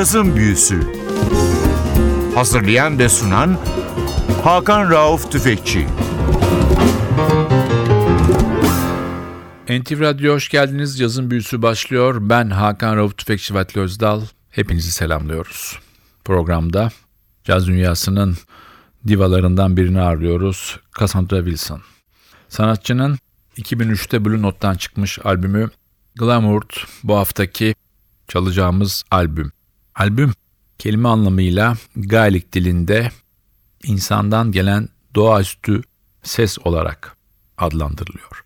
Cazın Büyüsü Hazırlayan ve sunan Hakan Rauf Tüfekçi NTV Radyo hoş geldiniz. Yazın büyüsü başlıyor. Ben Hakan Rauf Tüfekçi Vatli Özdal. Hepinizi selamlıyoruz. Programda caz dünyasının divalarından birini ağırlıyoruz. Cassandra Wilson. Sanatçının 2003'te Blue Note'dan çıkmış albümü Glamour bu haftaki çalacağımız albüm. Albüm kelime anlamıyla Gaelik dilinde insandan gelen doğaüstü ses olarak adlandırılıyor.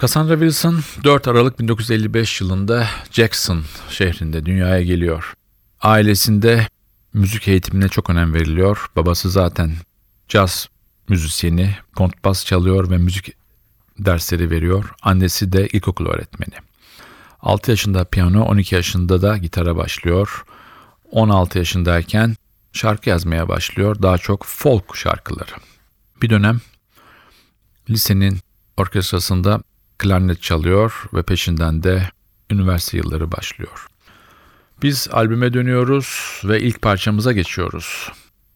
Cassandra Wilson 4 Aralık 1955 yılında Jackson şehrinde dünyaya geliyor. Ailesinde müzik eğitimine çok önem veriliyor. Babası zaten caz müzisyeni, kontrbas çalıyor ve müzik dersleri veriyor. Annesi de ilkokul öğretmeni. 6 yaşında piyano, 12 yaşında da gitara başlıyor. 16 yaşındayken şarkı yazmaya başlıyor. Daha çok folk şarkıları. Bir dönem lisenin orkestrasında klarnet çalıyor ve peşinden de üniversite yılları başlıyor. Biz albüme dönüyoruz ve ilk parçamıza geçiyoruz.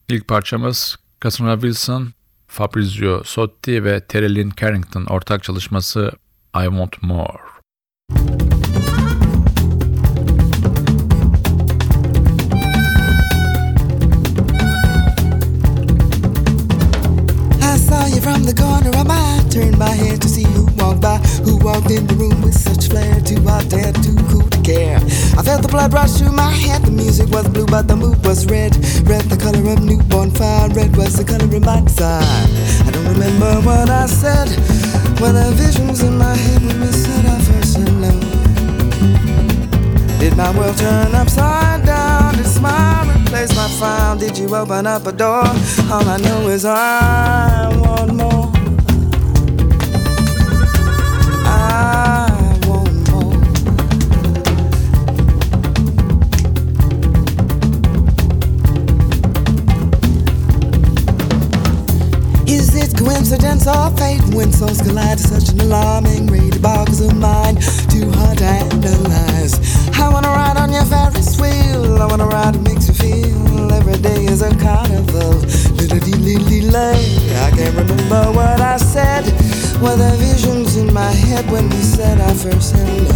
İlk parçamız Cassandra Wilson, Fabrizio Sotti ve Terry Carrington ortak çalışması I Want More. Walked in the room with such flair? Too hot, too cool to care. I felt the blood rush through my head. The music was blue, but the mood was red. Red, the color of newborn fire. Red was the color of my desire. I don't remember what I said. When the visions in my head when we said our first hello. Did my world turn upside down? Did smile replace my frown? Did you open up a door? All I know is I want more. Fate when souls collide at such an alarming rate? It boggles the mind, too hard to analyze. I wanna ride on your Ferris wheel. I wanna ride it makes you feel every day is a carnival. I can't remember what I said. Were there visions in my head when we said our first hello?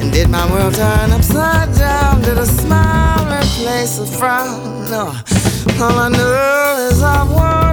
And did my world turn upside down? Did a smile replace a frown? No. All I know is I want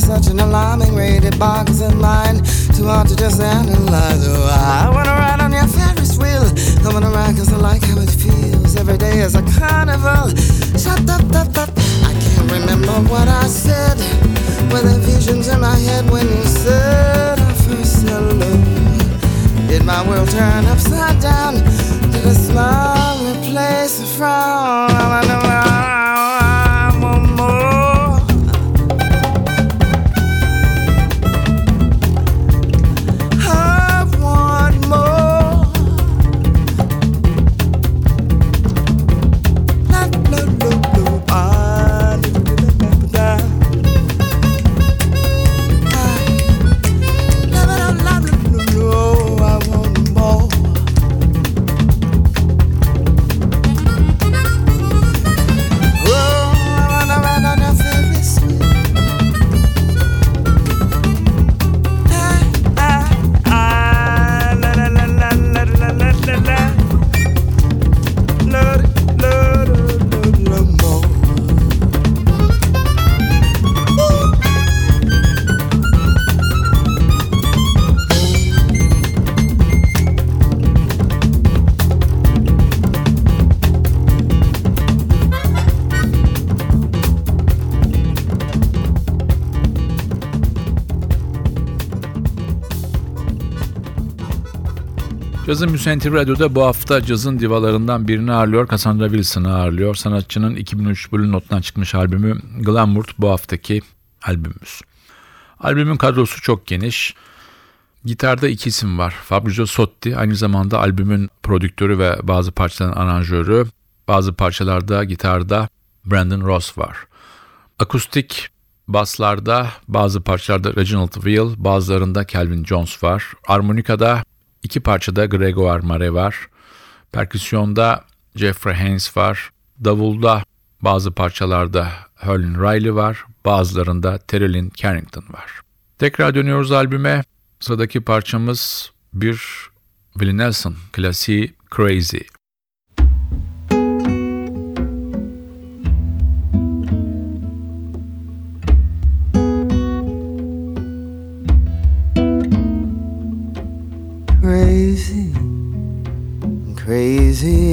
such an alarming rate? It boggles the mind, too hard to just analyze. Oh, I wanna ride on your Ferris wheel. I wanna ride cause I like how it feels. Every day is a carnival. Shut up, up, up. I can't remember what I said. Were there visions in my head when you said our first hello? Did my world turn upside down? Did a smile replace a frown? I know I Cazın Müsenti Radyo'da bu hafta cazın divalarından birini ağırlıyor. Cassandra Wilson'ı ağırlıyor. Sanatçının 2003 Blue Note'dan çıkmış albümü Glamour bu haftaki albümümüz. Albümün kadrosu çok geniş. Gitarda iki isim var. Fabrizio Sotti aynı zamanda albümün prodüktörü ve bazı parçaların aranjörü. Bazı parçalarda gitarda Brandon Ross var. Akustik baslarda bazı parçalarda Reginald Will, bazılarında Calvin Jones var. Armonikada iki parçada Gregor Mare var. Perküsyonda Jeffrey Haynes var. Davulda bazı parçalarda Helen Riley var. Bazılarında Terrellin Carrington var. Tekrar dönüyoruz albüme. Sıradaki parçamız bir Willie Nelson klasiği. Crazy,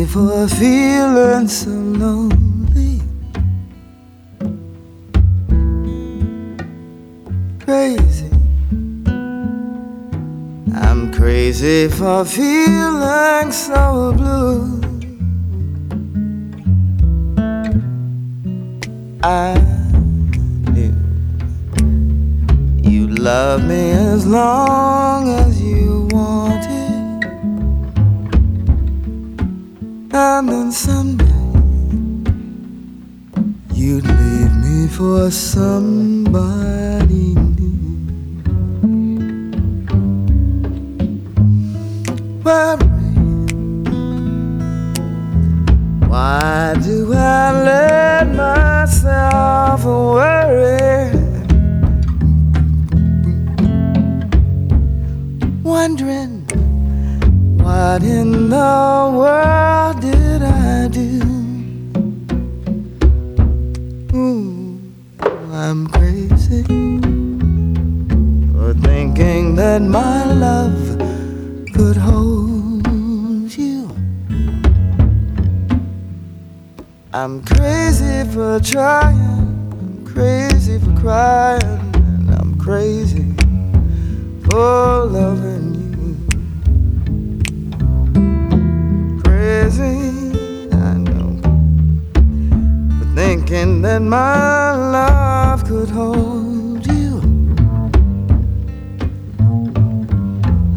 for feeling so lonely. Crazy. I'm crazy for feeling so blue. I knew you love me as long as and then someday you'd leave me for somebody for loving you. Crazy, I know, for thinking that my love could hold you.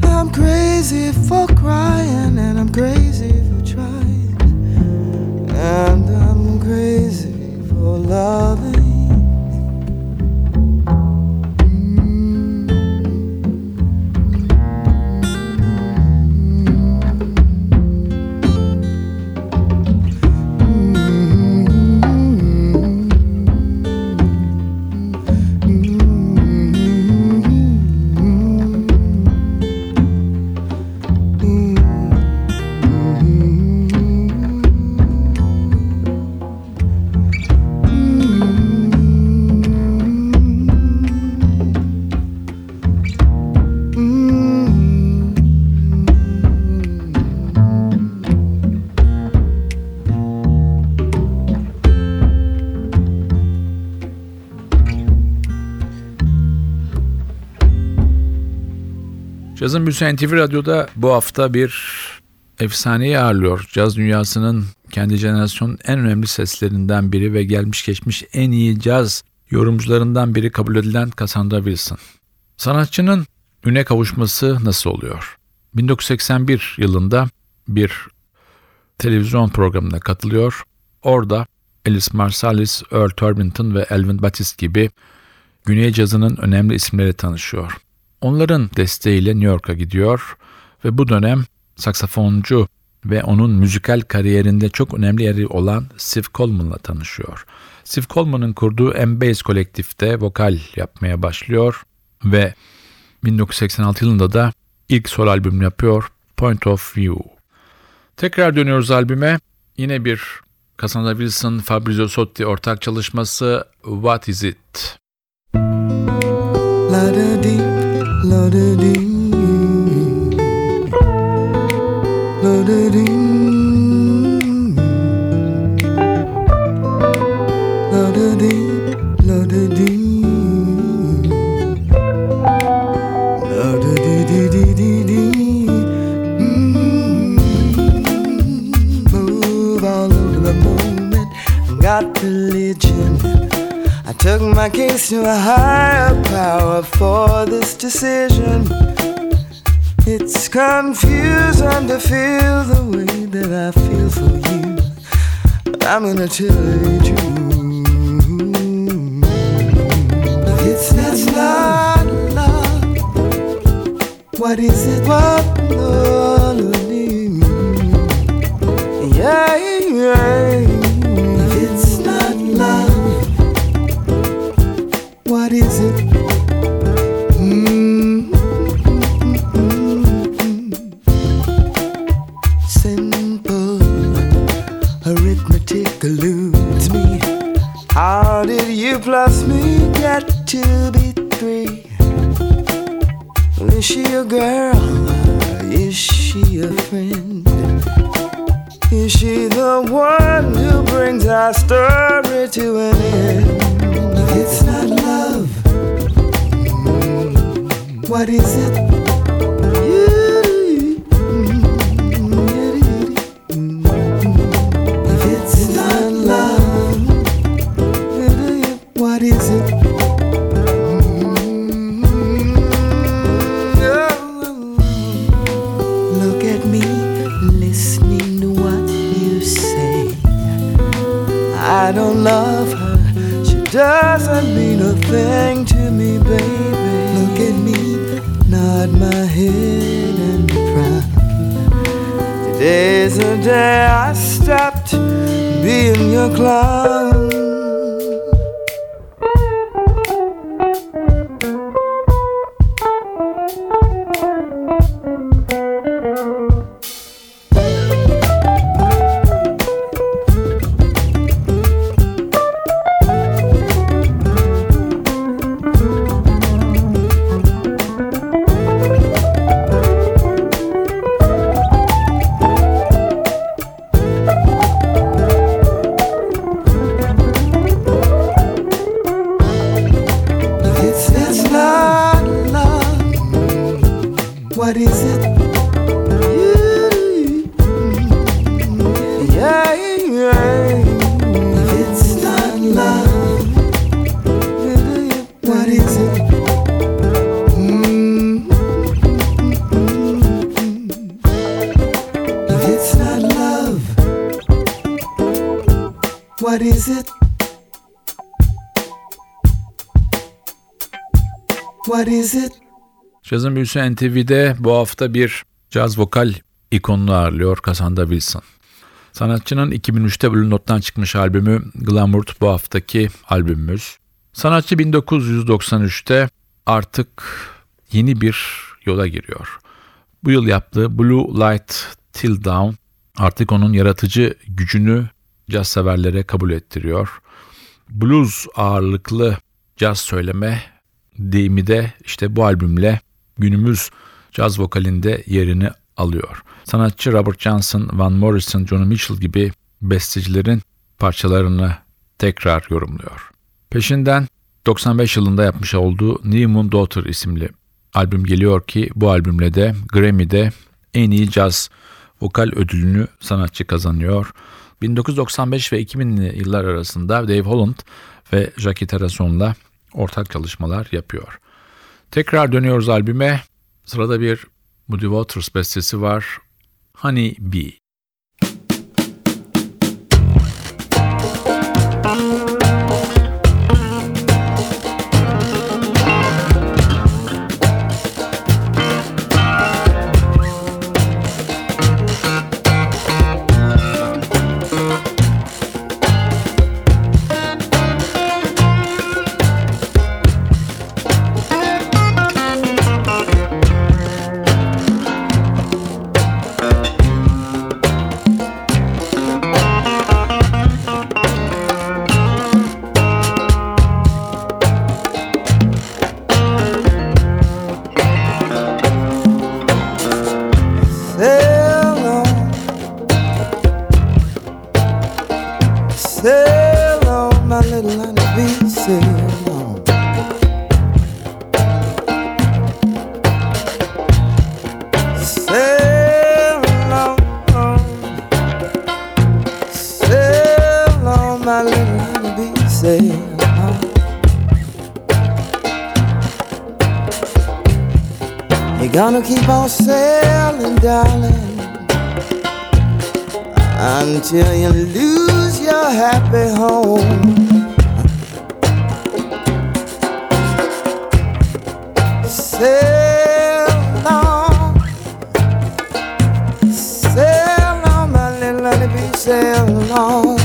I'm crazy for crying, and I'm crazy Cazın Büyüsü NTV Radyo'da bu hafta bir efsaneyi ağırlıyor. Caz dünyasının kendi jenerasyonun en önemli seslerinden biri ve gelmiş geçmiş en iyi caz yorumcularından biri kabul edilen Cassandra Wilson. Sanatçının üne kavuşması nasıl oluyor? 1981 yılında bir televizyon programına katılıyor. Orada Alice Marsalis, Earl Turbington ve Elvin Batiste gibi Güney cazının önemli isimleri tanışıyor. Onların desteğiyle New York'a gidiyor ve bu dönem saksafoncu ve onun müzikal kariyerinde çok önemli yeri olan Steve Coleman'la tanışıyor. Steve Coleman'ın kurduğu M-Bass kolektifte vokal yapmaya başlıyor ve 1986 yılında da ilk sol albüm yapıyor Point of View. Tekrar dönüyoruz albüme. Yine bir Cassandra Wilson, Fabrizio Sotti ortak çalışması What Is It? La da dee, la da dee. La da dee. Case to a higher power for this decision. It's confusing to feel the way that I feel for you. But I'm gonna tell you truth. It's not love. What is it? What What is it? Cazın büyüsü NTV'de bu hafta bir caz vokal ikonunu ağırlıyor Cassandra Wilson. Sanatçının 2003'te Blue Note'dan çıkmış albümü Glamour bu haftaki albümümüz. Sanatçı 1993'te artık yeni bir yola giriyor. Bu yıl yaptığı Blue Light Till Dawn artık onun yaratıcı gücünü caz severlere kabul ettiriyor. Blues ağırlıklı caz söyleme deyimi de işte bu albümle günümüz caz vokalinde yerini alıyor. Sanatçı Robert Johnson, Van Morrison, Johnny Mitchell gibi bestecilerin parçalarını tekrar yorumluyor. Peşinden 95 yılında yapmış olduğu New Moon Daughter isimli albüm geliyor ki bu albümle de Grammy'de en iyi caz vokal ödülünü sanatçı kazanıyor. 1995 ve 2000'li yıllar arasında Dave Holland ve Jackie Terrason'la ortak çalışmalar yapıyor. Tekrar dönüyoruz albüme. Sırada bir Moody Waters bestesi var. Honey Bee. Until you lose your happy home. Sail on, sail on, my little honeybee, sail on.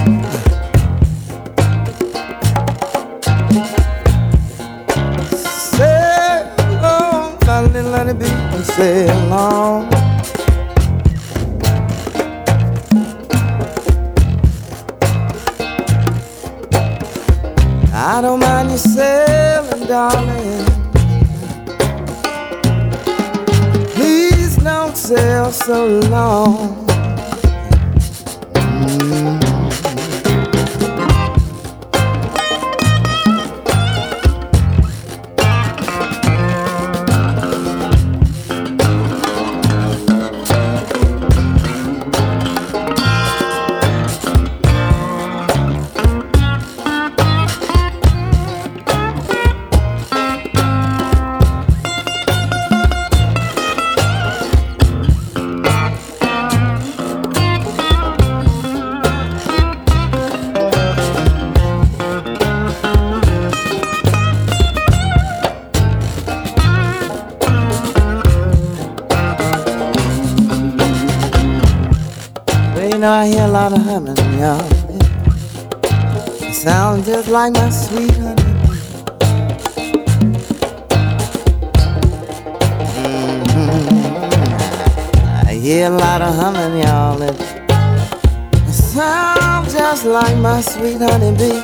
Sail on, my little honeybee, sail on. Y'all. It sounds just like my sweet honey. Mm-hmm. I hear a lot of humming, y'all. It, sounds just like my sweet honey honeybee.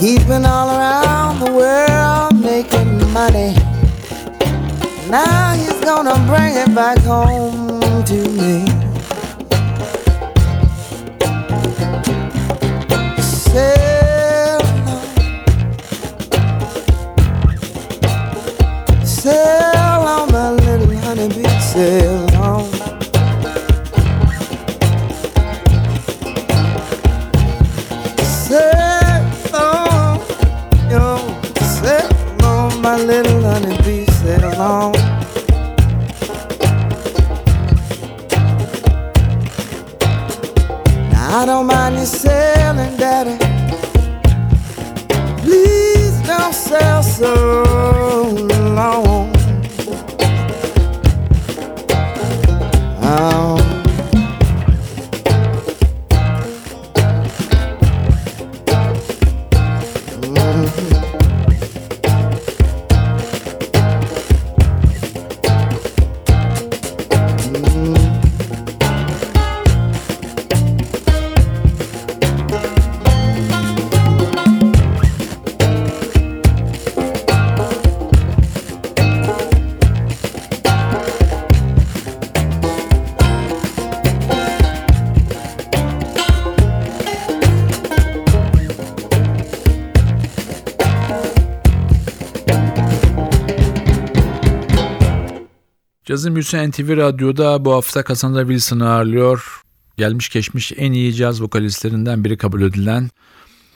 He's been all around the world making money. Now gonna bring it back home to me. Sail on, sail on, my little honeybee, sail Cazın Büyüsü NTV Radyo'da bu hafta Cassandra Wilson'ı ağırlıyor. Gelmiş geçmiş en iyi caz vokalistlerinden biri kabul edilen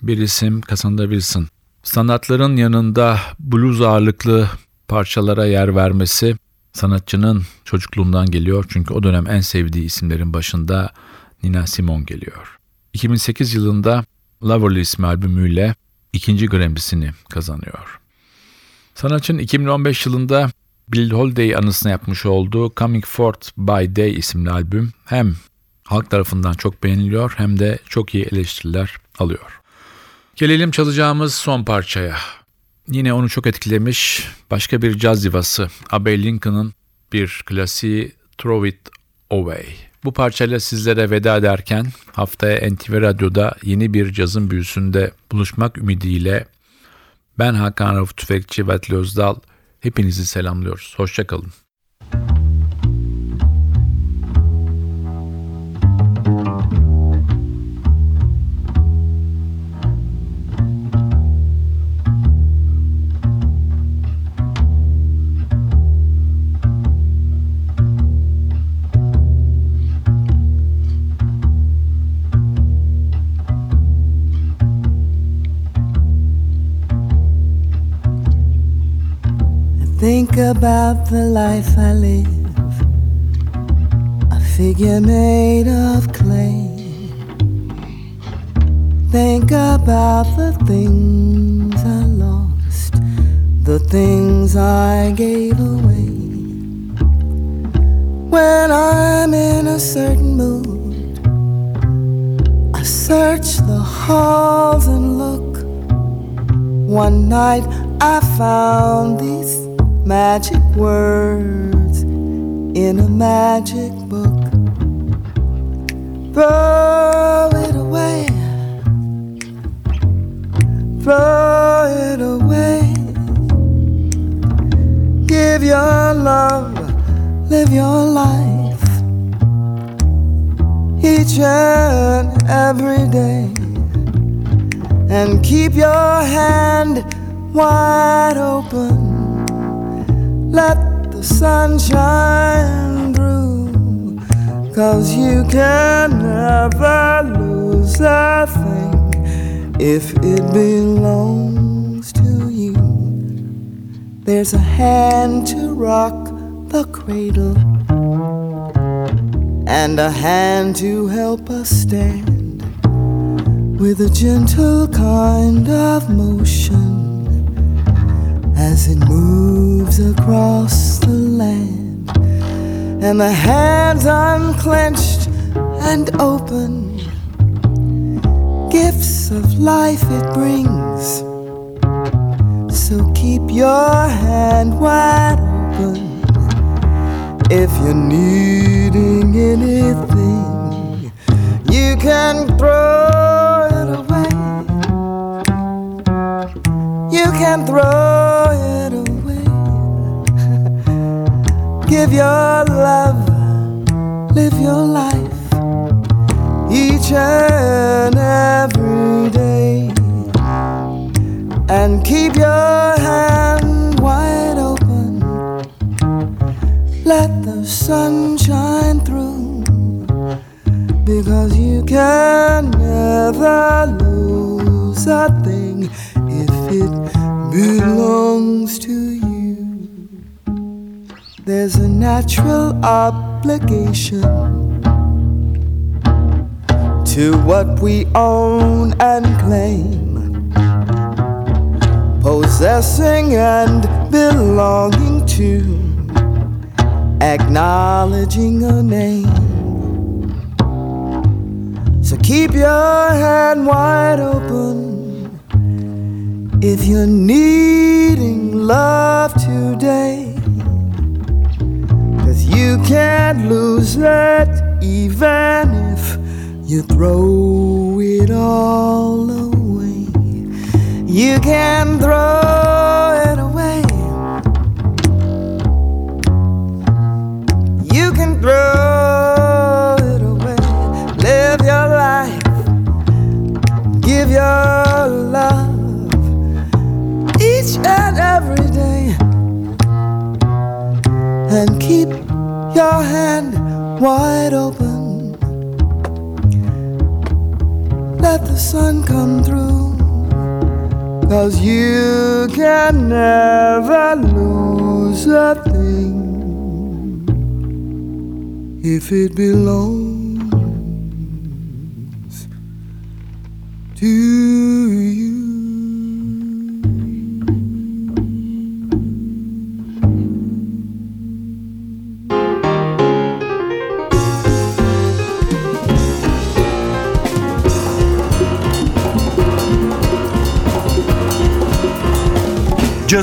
bir isim Cassandra Wilson. Sanatların yanında blues ağırlıklı parçalara yer vermesi sanatçının çocukluğundan geliyor. Çünkü o dönem en sevdiği isimlerin başında Nina Simone geliyor. 2008 yılında Loverly ismi albümüyle ikinci Grammy'sini kazanıyor. Sanatçının 2015 yılında Bill Holiday anısına yapmış olduğu Coming Forth by Day isimli albüm hem halk tarafından çok beğeniliyor hem de çok iyi eleştiriler alıyor. Gelelim çalacağımız son parçaya. Yine onu çok etkilemiş başka bir caz divası Abbey Lincoln'ın bir klasiği Throw It Away. Bu parçayla sizlere veda ederken haftaya NTV Radyo'da yeni bir cazın büyüsünde buluşmak ümidiyle ben Hakan Rauf Tüfekçi ve Özdal hepinizi selamlıyoruz. Hoşçakalın. Think about the life I live, a figure made of clay. Think about the things I lost, the things I gave away. When I'm in a certain mood, I search the halls and look. One night I found these magic words in a magic book. Throw it away, throw it away. Give your love, live your life each and every day, and keep your hand wide open. Let the sun shine through, cause you can never lose a thing if it belongs to you. There's a hand to rock the cradle, and a hand to help us stand with a gentle kind of motion as it moves across the land, and the hands unclenched and open. Gifts of life it brings. So keep your hand wide open if you're needing anything. You can throw can throw it away. Give your love, live your life each and every day. And keep your hand wide open. Let the sun shine through. Because you can never lose a thing if it belongs to you. There's a natural obligation to what we own and claim, possessing and belonging to, acknowledging a name. So keep your hand wide open if you're needing love today. Cause you can't lose it even if you throw it all away. You can throw it away. You can throw it away. Live your life. Give your love each and every day. And keep your hand wide open. Let the sun come through. Cause you can never lose a thing if it belongs to you.